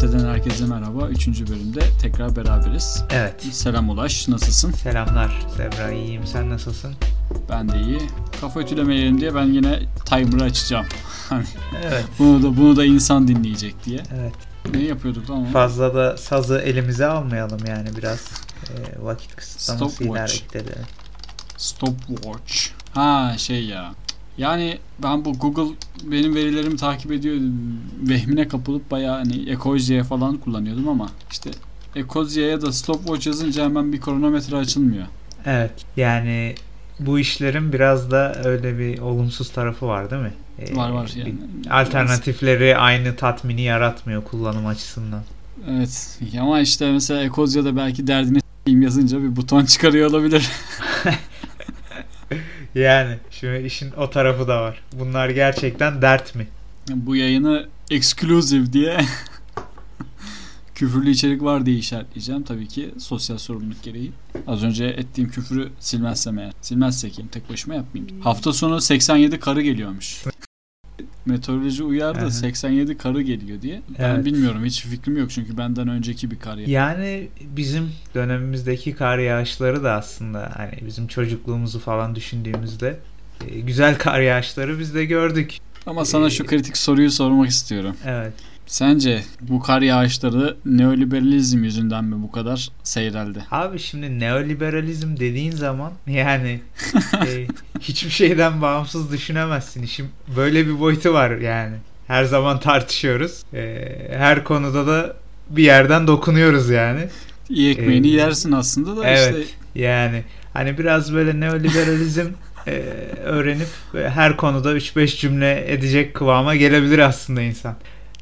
Kate'den herkese merhaba. Üçüncü bölümde tekrar beraberiz. Evet. Selam Ulaş, nasılsın? Selamlar Zebra, iyiyim. Sen nasılsın? Ben de iyi. Kafa ütülemeyelim diye ben yine timer'ı açacağım. Hani Evet. bunu da bunu da insan dinleyecek diye. Evet. Ne yapıyorduk lan? Fazla da sazı elimize almayalım yani biraz e, vakit kısıtlamasıyla Stopwatch. edelim. Stopwatch. Ha şey ya. Yani ben bu Google benim verilerimi takip ediyor vehmine kapılıp bayağı hani Ecosia falan kullanıyordum ama işte Ecosia'ya da stopwatch yazınca hemen bir kronometre açılmıyor. Evet. Yani bu işlerin biraz da öyle bir olumsuz tarafı var değil mi? E, Var var yani. Alternatifleri aynı tatmini yaratmıyor kullanım açısından. Evet ama işte mesela Ecosia'da belki derdini yazınca bir buton çıkarıyor olabilir. Yani şimdi işin o tarafı da var. Bunlar gerçekten dert mi? Bu yayını exclusive diye küfürlü içerik var diye işaretleyeceğim. Tabii ki sosyal sorumluluk gereği. Az önce ettiğim küfürü silmezsem eğer. Silmezsek yani tek başıma yapmayayım. Hafta sonu 87 karı geliyormuş. Meteoroloji uyardı Aha. 87 karı geliyor diye. Ben Evet. bilmiyorum hiç fikrim yok çünkü benden önceki bir kar yağ- Yani bizim dönemimizdeki kar yağışları da aslında hani bizim çocukluğumuzu falan düşündüğümüzde e, güzel kar yağışları biz de gördük. Ama sana şu Ee, kritik soruyu sormak istiyorum. Evet. Sence bu kar yağışları neoliberalizm yüzünden mi bu kadar seyreldi? Abi şimdi neoliberalizm dediğin zaman yani e, hiçbir şeyden bağımsız düşünemezsin. İşin böyle bir boyutu var yani. Her zaman tartışıyoruz. E, her konuda da bir yerden dokunuyoruz yani. İyi ekmeğini Ee, yersin aslında da Evet. işte Yani hani biraz böyle neoliberalizm e, öğrenip ve her konuda 3-5 cümle edecek kıvama gelebilir aslında insan.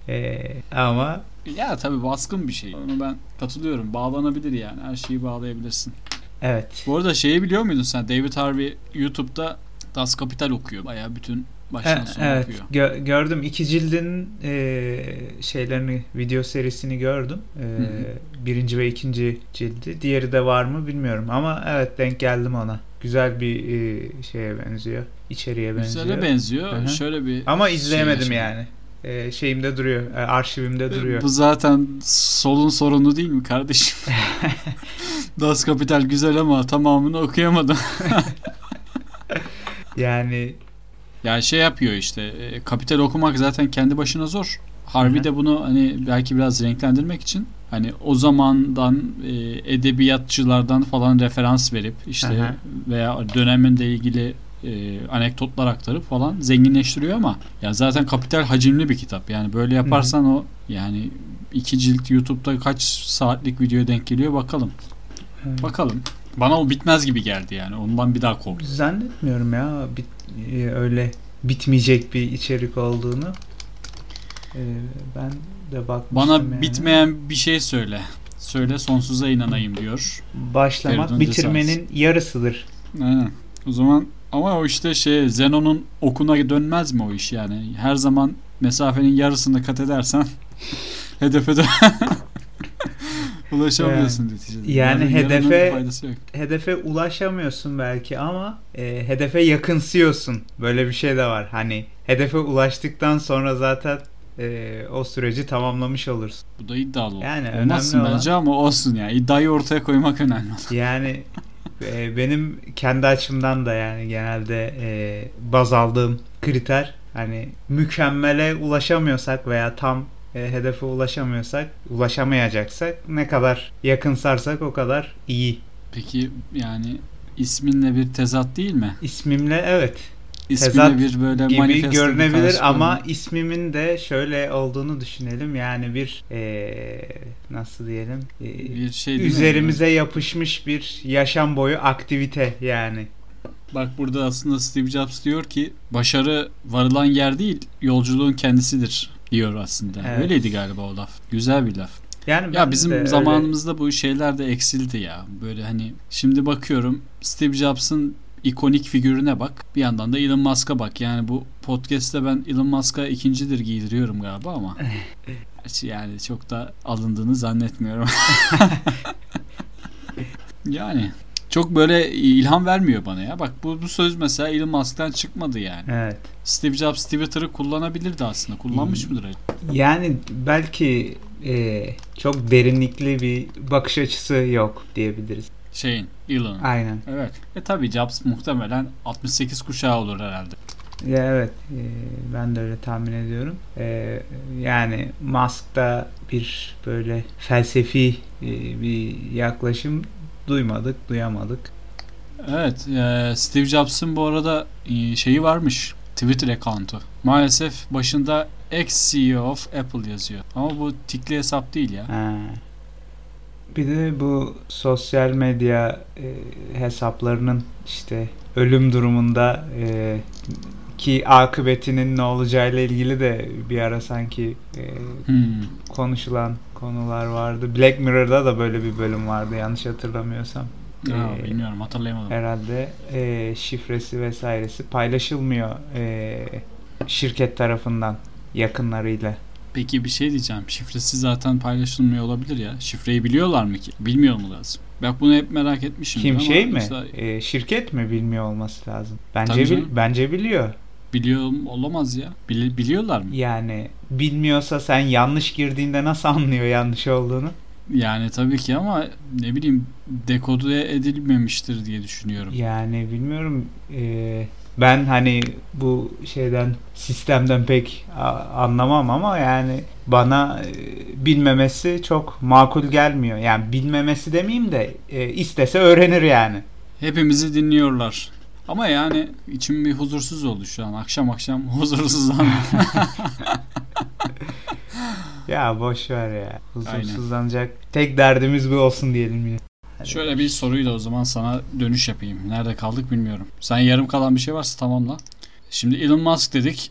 E, ama ya tabii baskın bir şey. Onu ben katılıyorum. Bağlanabilir yani. Her şeyi bağlayabilirsin. evet. Bu arada şeyi biliyor muydun sen? David Harvey YouTube'da Das Kapital okuyor. Bayağı bütün baştan sona evet okuyor. gö- gördüm iki cildin e, şeylerini video serisini gördüm E, birinci ve ikinci cildi diğeri de var mı bilmiyorum ama evet denk geldim ona güzel bir e, şeye benziyor içeriye benziyor Güzele benziyor. Hı hı. Şöyle bir ama şey izleyemedim yaşadım. yani e, şeyimde duruyor e, arşivimde duruyor Bu zaten solun sorunu değil mi kardeşim? Das Kapital güzel ama tamamını okuyamadım. yani Yani şey yapıyor işte e, kapital okumak zaten kendi başına zor. Harvey Hı hı. de bunu hani belki biraz renklendirmek için hani o zamandan e, edebiyatçılardan falan referans verip işte Hı hı. veya döneminle ilgili e, anekdotlar aktarıp falan zenginleştiriyor ama ya zaten kapital hacimli bir kitap. Yani böyle yaparsan o yani iki cilt YouTube'da kaç saatlik videoya denk geliyor bakalım. e, Bakalım. Bana o bitmez gibi geldi yani. Ondan bir daha korktum. zannetmiyorum ya bit, e, öyle bitmeyecek bir içerik olduğunu E, ben de bakmıştım Bana yani. bitmeyen bir şey söyle. Söyle sonsuza inanayım diyor. başlamak Feridun bitirmenin yarısıdır. Aynen. O zaman ama o işte şey Zenon'un okuna dönmez mi o iş yani? Her zaman mesafenin yarısını kat edersen hedefe de ulaşamıyorsun neticede. yani yarının hedefe-. Hedefe ulaşamıyorsun belki ama e, hedefe yakınsıyorsun. Böyle bir şey de var. Hani hedefe ulaştıktan sonra zaten e, o süreci tamamlamış olursun. Bu da iddialı. Yani Olmazsın önemli olan- bence ama olsun yani. İddiayı ortaya koymak önemli. Yani e, benim kendi açımdan da yani genelde e, baz aldığım kriter hani mükemmele ulaşamıyorsak veya tam e, hedefe ulaşamıyorsak, ulaşamayacaksak ne kadar yakınsarsak o kadar iyi. Peki yani isminle bir tezat değil mi? İsmimle evet İsmine bir böyle gibi görünebilir ama ismimin de şöyle olduğunu düşünelim. Yani bir eee, nasıl diyelim eee, bir şey değil mi? üzerimize yapışmış bir yaşam boyu aktivite yani. Bak burada aslında Steve Jobs diyor ki başarı varılan yer değil yolculuğun kendisidir diyor aslında. Evet. Öyleydi galiba o laf. Güzel bir laf. Yani Ya bizim de öyle- zamanımızda bu şeyler de eksildi ya. Böyle hani şimdi bakıyorum Steve Jobs'ın ikonik figürüne bak. Bir yandan da Elon Musk'a bak. Yani bu podcast'te ben Elon Musk'a ikincidir giydiriyorum galiba ama Gerçi yani çok da alındığını zannetmiyorum. yani çok böyle ilham vermiyor bana ya. Bak bu, bu söz mesela Elon Musk'tan çıkmadı yani. Evet. Steve Jobs Twitter'ı kullanabilirdi aslında. Kullanmış Hmm. mıdır acaba? Yani belki e, çok derinlikli bir bakış açısı yok diyebiliriz. Şeyin, Elon'un. Aynen. Evet. E tabi Jobs muhtemelen 68 kuşağı olur herhalde. Ya evet e, ben de öyle tahmin ediyorum. E, yani Musk'ta bir böyle felsefi e, bir yaklaşım duymadık, duyamadık. Evet, e, Steve Jobs'ın bu arada e, şeyi varmış. Twitter account'u. Maalesef başında ex-CEO of Apple yazıyor. Ama bu tikli hesap değil ya. Ha. Bir de bu sosyal medya e, hesaplarının işte ölüm durumunda e, ki akıbetinin ne olacağıyla ilgili de bir ara sanki e, Hmm. konuşulan konular vardı. Black Mirror'da da böyle bir bölüm vardı yanlış hatırlamıyorsam. Aa, Ee, bilmiyorum hatırlayamadım. Herhalde e, şifresi vesairesi paylaşılmıyor e, şirket tarafından yakınlarıyla. Peki bir şey diyeceğim. Şifresi zaten paylaşılmıyor olabilir ya. Şifreyi biliyorlar mı ki? Bilmiyor mu lazım? Bak bunu hep merak etmişim. Kim şey mi? mesela E, şirket mi bilmiyor olması lazım. Bence bil- bence biliyor. biliyor olamaz ya. Bili- biliyorlar mı? Yani bilmiyorsa sen yanlış girdiğinde nasıl anlıyor yanlış olduğunu? Yani tabii ki ama ne bileyim dekode edilmemiştir diye düşünüyorum. Yani bilmiyorum. e, ben hani bu şeyden sistemden pek anlamam ama yani bana e, bilmemesi çok makul gelmiyor. Yani bilmemesi demeyeyim de e, istese öğrenir yani. Hepimizi dinliyorlar. Ama yani içim bir huzursuz oldu şu an. Akşam akşam huzursuzlandım. Ya boş ver ya. Huzursuzlanacak. Tek derdimiz bu olsun diyelim yine. Şöyle bir soruyla o zaman sana dönüş yapayım. Nerede kaldık bilmiyorum. Sen yarım kalan bir şey varsa tamamla. Şimdi Elon Musk dedik.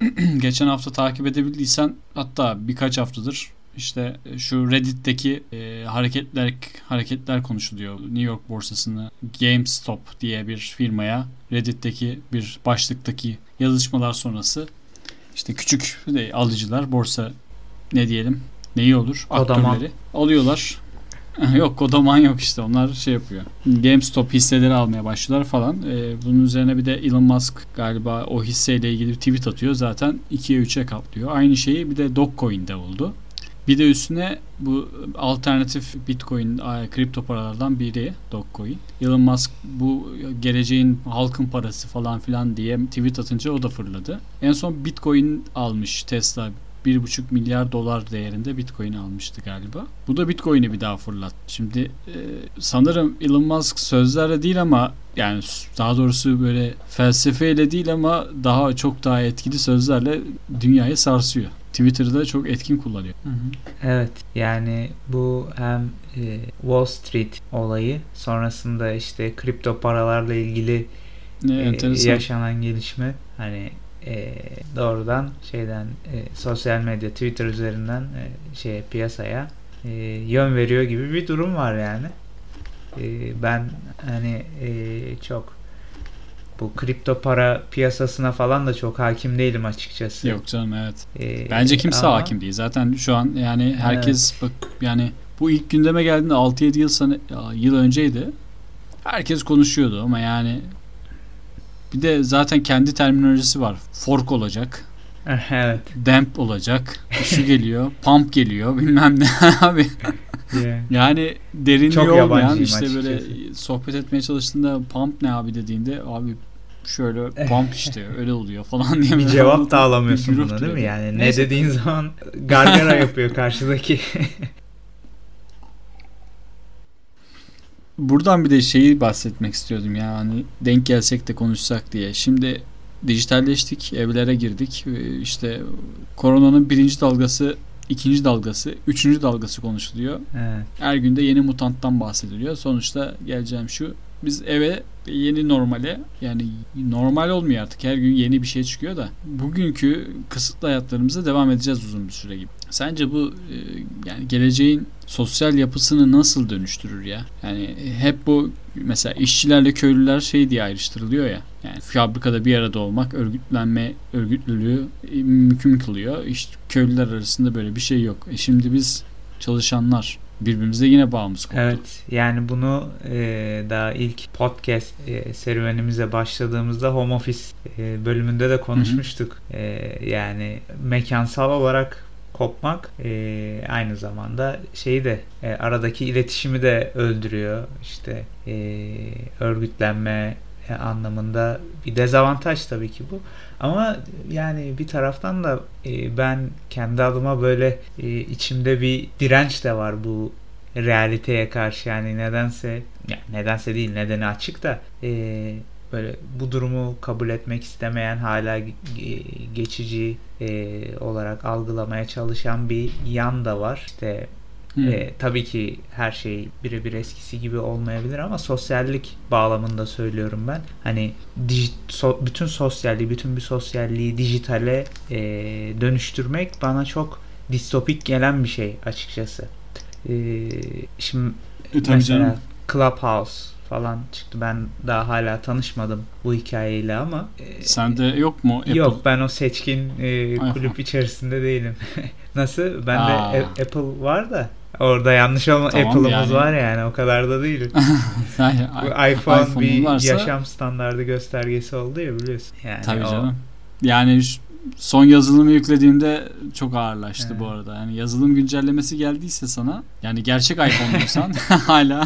Geçen hafta takip edebildiysen hatta birkaç haftadır işte şu Reddit'teki e, hareketler hareketler konuşuluyor. New York borsasını GameStop diye bir firmaya Reddit'teki bir başlıktaki yazışmalar sonrası işte küçük de alıcılar borsa ne diyelim neyi olur Kodaman. aktörleri alıyorlar. yok kodaman yok işte onlar şey yapıyor. GameStop hisseleri almaya başlıyorlar falan. Ee, bunun üzerine bir de Elon Musk galiba o hisseyle ilgili bir tweet atıyor. Zaten 2'ye 3'e katlıyor. Aynı şeyi bir de Dogecoin'de oldu. Bir de üstüne bu alternatif Bitcoin kripto paralardan biri Dogecoin. Elon Musk bu geleceğin halkın parası falan filan diye tweet atınca o da fırladı. En son Bitcoin almış Tesla 1,5 milyar dolar değerinde Bitcoin almıştı galiba. Bu da Bitcoin'i bir daha fırlat. Şimdi e, sanırım Elon Musk sözlerle değil ama yani daha doğrusu böyle felsefeyle değil ama daha çok daha etkili sözlerle dünyayı sarsıyor. Twitter'da çok etkin kullanıyor. Evet yani bu hem e, Wall Street olayı sonrasında işte kripto paralarla ilgili Ne e, yaşanan gelişme hani e, doğrudan şeyden e, sosyal medya Twitter üzerinden e, şeye piyasaya e, yön veriyor gibi bir durum var yani. E, ben hani e, çok bu kripto para piyasasına falan da çok hakim değilim açıkçası. Yok canım evet. E, Bence kimse ama- hakim değil. Zaten şu an yani herkes bak yani bu ilk gündeme geldiğinde 6-7 yıl sana yıl önceydi. Herkes konuşuyordu ama yani bir de zaten kendi terminolojisi var. Fork olacak. evet. Damp olacak. Şu geliyor. Pump geliyor. Bilmem ne abi. Yeah. Yani derinliği Çok olmayan işte böyle açıkçası. sohbet etmeye çalıştığında pump ne abi dediğinde abi şöyle pump işte öyle oluyor falan diye bir böyle cevap da alamıyorsun buna değil mi? Yani Neyse. ne dediğin zaman gargara yapıyor karşıdaki. Buradan bir de şeyi bahsetmek istiyordum ya hani denk gelsek de konuşsak diye. Şimdi dijitalleştik, evlere girdik. Ee, İşte koronanın birinci dalgası, ikinci dalgası, üçüncü dalgası konuşuluyor. evet. Her günde yeni mutanttan bahsediliyor. Sonuçta geleceğim şu. Biz eve yeni normale yani normal olmuyor artık. Her gün yeni bir şey çıkıyor da bugünkü kısıtlı hayatlarımıza devam edeceğiz uzun bir süre gibi. Sence bu e, yani geleceğin sosyal yapısını nasıl dönüştürür ya? Yani hep bu mesela işçilerle köylüler şey diye ayrıştırılıyor ya. Yani fabrikada bir arada olmak örgütlenme örgütlülüğü e, mümkün kılıyor. İşte köylüler arasında böyle bir şey yok. E şimdi biz çalışanlar birbirimize yine bağımız koptu. Evet yani bunu e, daha ilk podcast e, serüvenimize başladığımızda home office e, bölümünde de konuşmuştuk. E, yani mekansal olarak kopmak e, aynı zamanda şeyi de e, aradaki iletişimi de öldürüyor. İşte e, örgütlenme anlamında bir dezavantaj tabii ki bu. Ama yani bir taraftan da e, ben kendi adıma böyle e, içimde bir direnç de var bu realiteye karşı yani nedense ya nedense değil nedeni açık da e, böyle bu durumu kabul etmek istemeyen hala geçici e, olarak algılamaya çalışan bir yan da var. İşte Hmm. E, tabii ki her şey birebir eskisi gibi olmayabilir ama sosyallik bağlamında söylüyorum ben. Hani dij, so, bütün sosyalliği, bütün bir sosyalliği dijitale e, dönüştürmek bana çok distopik gelen bir şey açıkçası. E, şimdi e, mesela canım. Clubhouse falan çıktı. Ben daha hala tanışmadım bu hikayeyle ama. E, Sende yok mu Apple? Yok ben o seçkin e, kulüp içerisinde değilim. Nasıl? Bende Apple var da Orada yanlış olma tamam Apple'ımız yani. var yani o kadar da değil. Bu iPhone iPhone bir varsa... yaşam standardı göstergesi oldu ya biliyorsun. Yani Tabii o... canım. Yani son yazılımı yüklediğimde çok ağırlaştı evet. bu arada. Yani yazılım güncellemesi geldiyse sana yani gerçek iPhone'luysan hala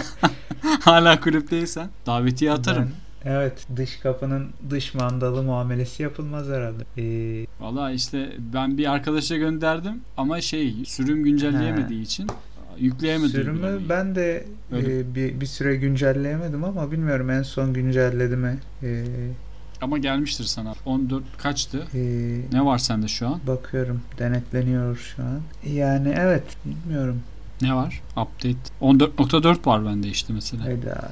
hala kulüpteysen davetiye atarım. Ben, evet dış kapının dış mandalı muamelesi yapılmaz herhalde. Ee... Valla işte ben bir arkadaşa gönderdim ama şey sürüm güncelleyemediği He. için yükleyemedim. Sürümü ben de e, bir, bir süre güncelleyemedim ama bilmiyorum en son güncelledi mi. E, ama gelmiştir sana. 14 kaçtı? Ee, ne var sende şu an? Bakıyorum. Denetleniyor şu an. Yani evet. Bilmiyorum. Ne var? Update. 14.4 var bende işte mesela. Hayda.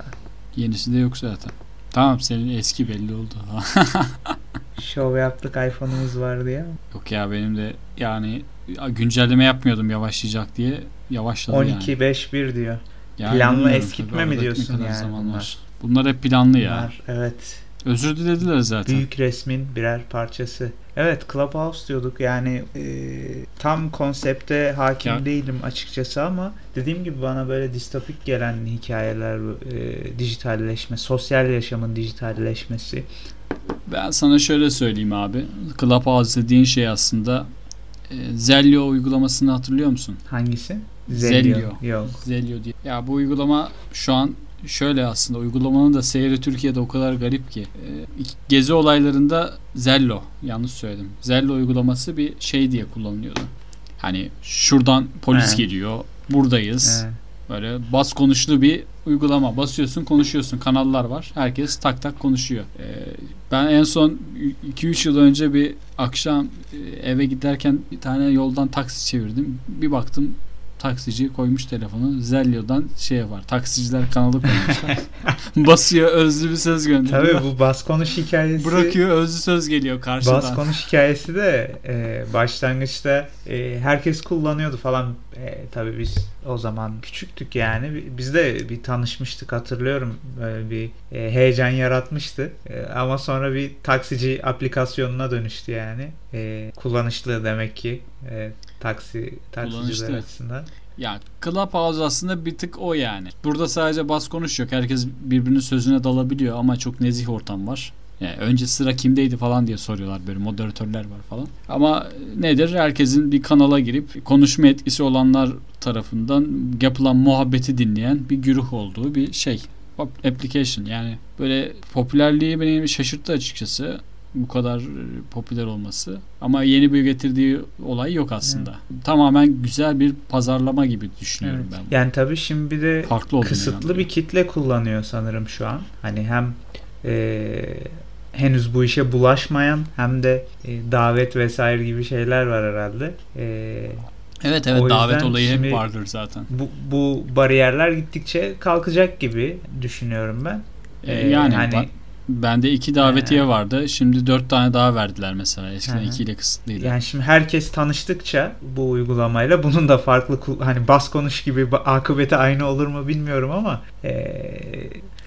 Yenisi de yok zaten. Tamam senin eski belli oldu. Şov yaptık iPhone'umuz var diye. Yok ya benim de yani güncelleme yapmıyordum yavaşlayacak diye yavaşladı 12 yani. 5 1 diyor. Yani Planlı eskitme mi diyorsun yani bunlar? Bunlar hep planlı ya. Bunlar, evet. Özür dilediler zaten. Büyük resmin birer parçası. Evet Clubhouse diyorduk yani e, tam konsepte hakim ya. değilim açıkçası ama dediğim gibi bana böyle distopik gelen hikayeler e, dijitalleşme, sosyal yaşamın dijitalleşmesi. Ben sana şöyle söyleyeyim abi. Clubhouse dediğin şey aslında e, Zello uygulamasını hatırlıyor musun? Hangisi? Zello. Yok. Zello diye. Ya bu uygulama şu an şöyle aslında uygulamanın da seyri Türkiye'de o kadar garip ki. E, gezi olaylarında Zello yanlış söyledim. Zello uygulaması bir şey diye kullanılıyordu. Hani şuradan polis He. geliyor. Buradayız. He. Böyle bas konuşlu bir uygulama. Basıyorsun konuşuyorsun. Kanallar var. Herkes tak tak konuşuyor. Ee, ben en son 2-3 yıl önce bir akşam e, eve giderken bir tane yoldan taksi çevirdim. Bir baktım taksici koymuş telefonu. Zellio'dan şey var. Taksiciler kanalı koymuşlar. Basıyor özlü bir söz gönderiyor. Tabii bu bas konuş hikayesi. Bırakıyor özlü söz geliyor karşıdan. Bas konuş hikayesi de e, başlangıçta e, herkes kullanıyordu falan. E, tabii biz o zaman küçüktük yani. Biz de bir tanışmıştık hatırlıyorum. Böyle bir e, heyecan yaratmıştı. E, ama sonra bir taksici aplikasyonuna dönüştü yani. E, kullanışlı demek ki. E, taksi taksiciler açısından. Ya Clubhouse aslında bir tık o yani. Burada sadece bas konuş yok. Herkes birbirinin sözüne dalabiliyor ama çok nezih ortam var. Yani önce sıra kimdeydi falan diye soruyorlar böyle moderatörler var falan. Ama nedir? Herkesin bir kanala girip konuşma etkisi olanlar tarafından yapılan muhabbeti dinleyen bir güruh olduğu bir şey. Application yani böyle popülerliği beni şaşırttı açıkçası bu kadar e, popüler olması. Ama yeni bir getirdiği olay yok aslında. Evet. Tamamen güzel bir pazarlama gibi düşünüyorum evet. ben. Yani tabii şimdi bir de Farklı kısıtlı bir kitle kullanıyor sanırım şu an. Hani hem e, henüz bu işe bulaşmayan hem de e, davet vesaire gibi şeyler var herhalde. E, Evet evet davet olayı hep vardır zaten. Bu, bu bariyerler gittikçe kalkacak gibi düşünüyorum ben. Ee, yani hani Bende iki davetiye He. vardı. Şimdi dört tane daha verdiler mesela. Eskiden He. iki ile kısıtlıydı. Yani şimdi herkes tanıştıkça bu uygulamayla bunun da farklı hani bas konuş gibi akıbeti aynı olur mu bilmiyorum ama e,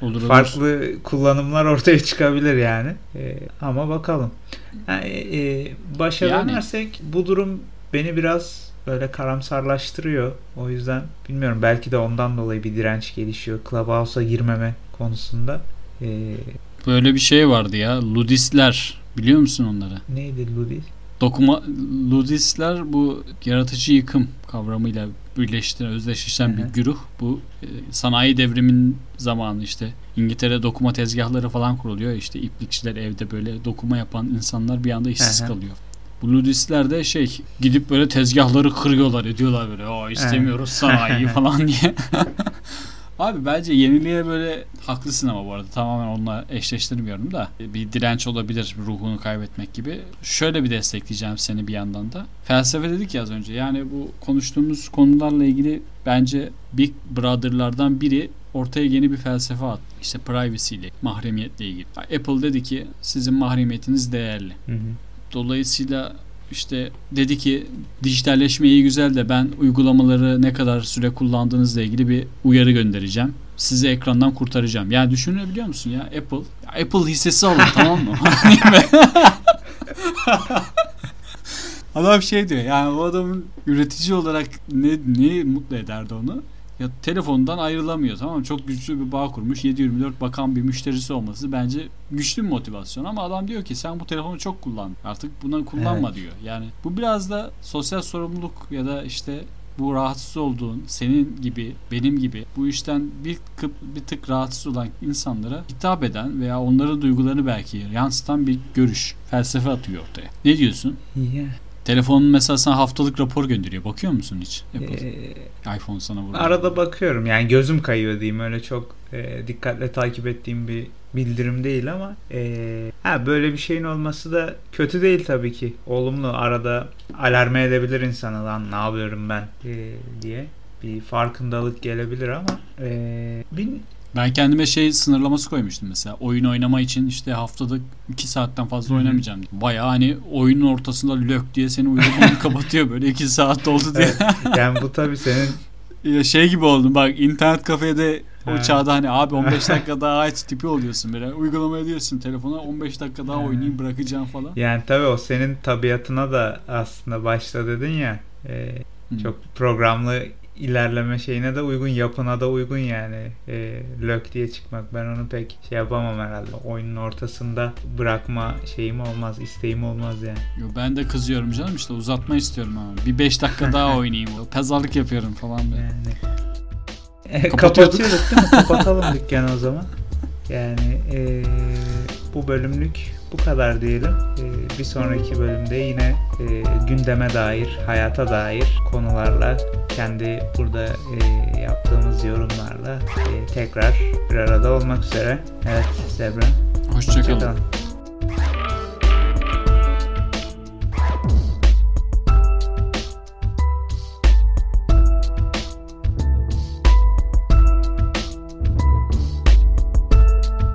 olur, farklı olur. kullanımlar ortaya çıkabilir yani. E, ama bakalım. Yani, e, başa yani. bu durum beni biraz böyle karamsarlaştırıyor. O yüzden bilmiyorum belki de ondan dolayı bir direnç gelişiyor. Clubhouse'a girmeme konusunda. Ee, Böyle bir şey vardı ya. Ludistler. Biliyor musun onları? Neydi Ludist? dokuma Ludistler bu yaratıcı yıkım kavramıyla birleştiren, özdeşleşen bir güruh. Bu e, sanayi devrimin zamanı işte İngiltere dokuma tezgahları falan kuruluyor. İşte iplikçiler evde böyle dokuma yapan insanlar bir anda işsiz Hı hı. kalıyor. Bu Ludistler de şey gidip böyle tezgahları kırıyorlar ediyorlar böyle Aa, istemiyoruz sanayi falan diye. Abi bence yeniliğe böyle haklısın ama bu arada tamamen onunla eşleştirmiyorum da bir direnç olabilir ruhunu kaybetmek gibi. Şöyle bir destekleyeceğim seni bir yandan da. Felsefe dedik ya az önce yani bu konuştuğumuz konularla ilgili bence Big Brother'lardan biri ortaya yeni bir felsefe attı. İşte privacy ile, mahremiyetle ilgili. Apple dedi ki sizin mahremiyetiniz değerli. Hı hı. Dolayısıyla işte dedi ki dijitalleşme iyi güzel de ben uygulamaları ne kadar süre kullandığınızla ilgili bir uyarı göndereceğim. Sizi ekrandan kurtaracağım. Yani düşünebiliyor musun ya Apple ya Apple hissesi alın tamam mı? Adam şey diyor yani o adamın üretici olarak ne, ne mutlu ederdi onu? Ya telefondan ayrılamıyor tamam mı? Çok güçlü bir bağ kurmuş. 724 bakan bir müşterisi olması bence güçlü bir motivasyon ama adam diyor ki sen bu telefonu çok kullan. Artık buna kullanma Evet. diyor. Yani bu biraz da sosyal sorumluluk ya da işte bu rahatsız olduğun senin gibi benim gibi bu işten bir kıp, bir tık rahatsız olan insanlara hitap eden veya onların duygularını belki yansıtan bir görüş, felsefe atıyor ortaya. Ne diyorsun? Ya, Telefonun mesela sana haftalık rapor gönderiyor. Bakıyor musun hiç? Apple. e, iPhone sana vuruyor. arada bakıyorum yani gözüm kayıyor diyeyim öyle çok e, dikkatle takip ettiğim bir bildirim değil ama e, ha böyle bir şeyin olması da kötü değil tabii ki. Olumlu arada alarme edebilir insanı lan ne yapıyorum ben e, diye bir farkındalık gelebilir ama e, bin, Ben kendime şey sınırlaması koymuştum mesela. Oyun oynama için işte haftada 2 saatten fazla Hı hı. oynamayacağım. diye. Bayağı hani oyunun ortasında lök diye seni uygulamayı kapatıyor böyle 2 saat oldu diye. Evet. yani bu tabii senin Ya şey gibi oldum bak internet kafede o çağda hani abi 15 dakika daha aç tipi oluyorsun böyle. Uygulama ediyorsun telefona 15 dakika daha Ha. oynayayım bırakacağım falan. yani tabii o senin tabiatına da aslında başta dedin ya e. Çok programlı ilerleme şeyine de uygun, yapına da uygun yani. E, lök diye çıkmak. Ben onu pek şey yapamam herhalde. Oyunun ortasında bırakma şeyim olmaz, isteğim olmaz yani. Yo, ben de kızıyorum canım işte uzatma istiyorum abi. Bir 5 dakika daha oynayayım. Pazarlık yapıyorum falan böyle. Yani e, kapatıyorduk değil mi? Kapatalım dükkanı o zaman. Yani e, bu bölümlük bu kadar diyelim. E, bir sonraki bölümde yine e, gündeme dair, hayata dair konularla kendi burada e, yaptığımız yorumlarla e, tekrar bir arada olmak üzere. Evet Zebra. Hoşçakalın. Hoşçakalın.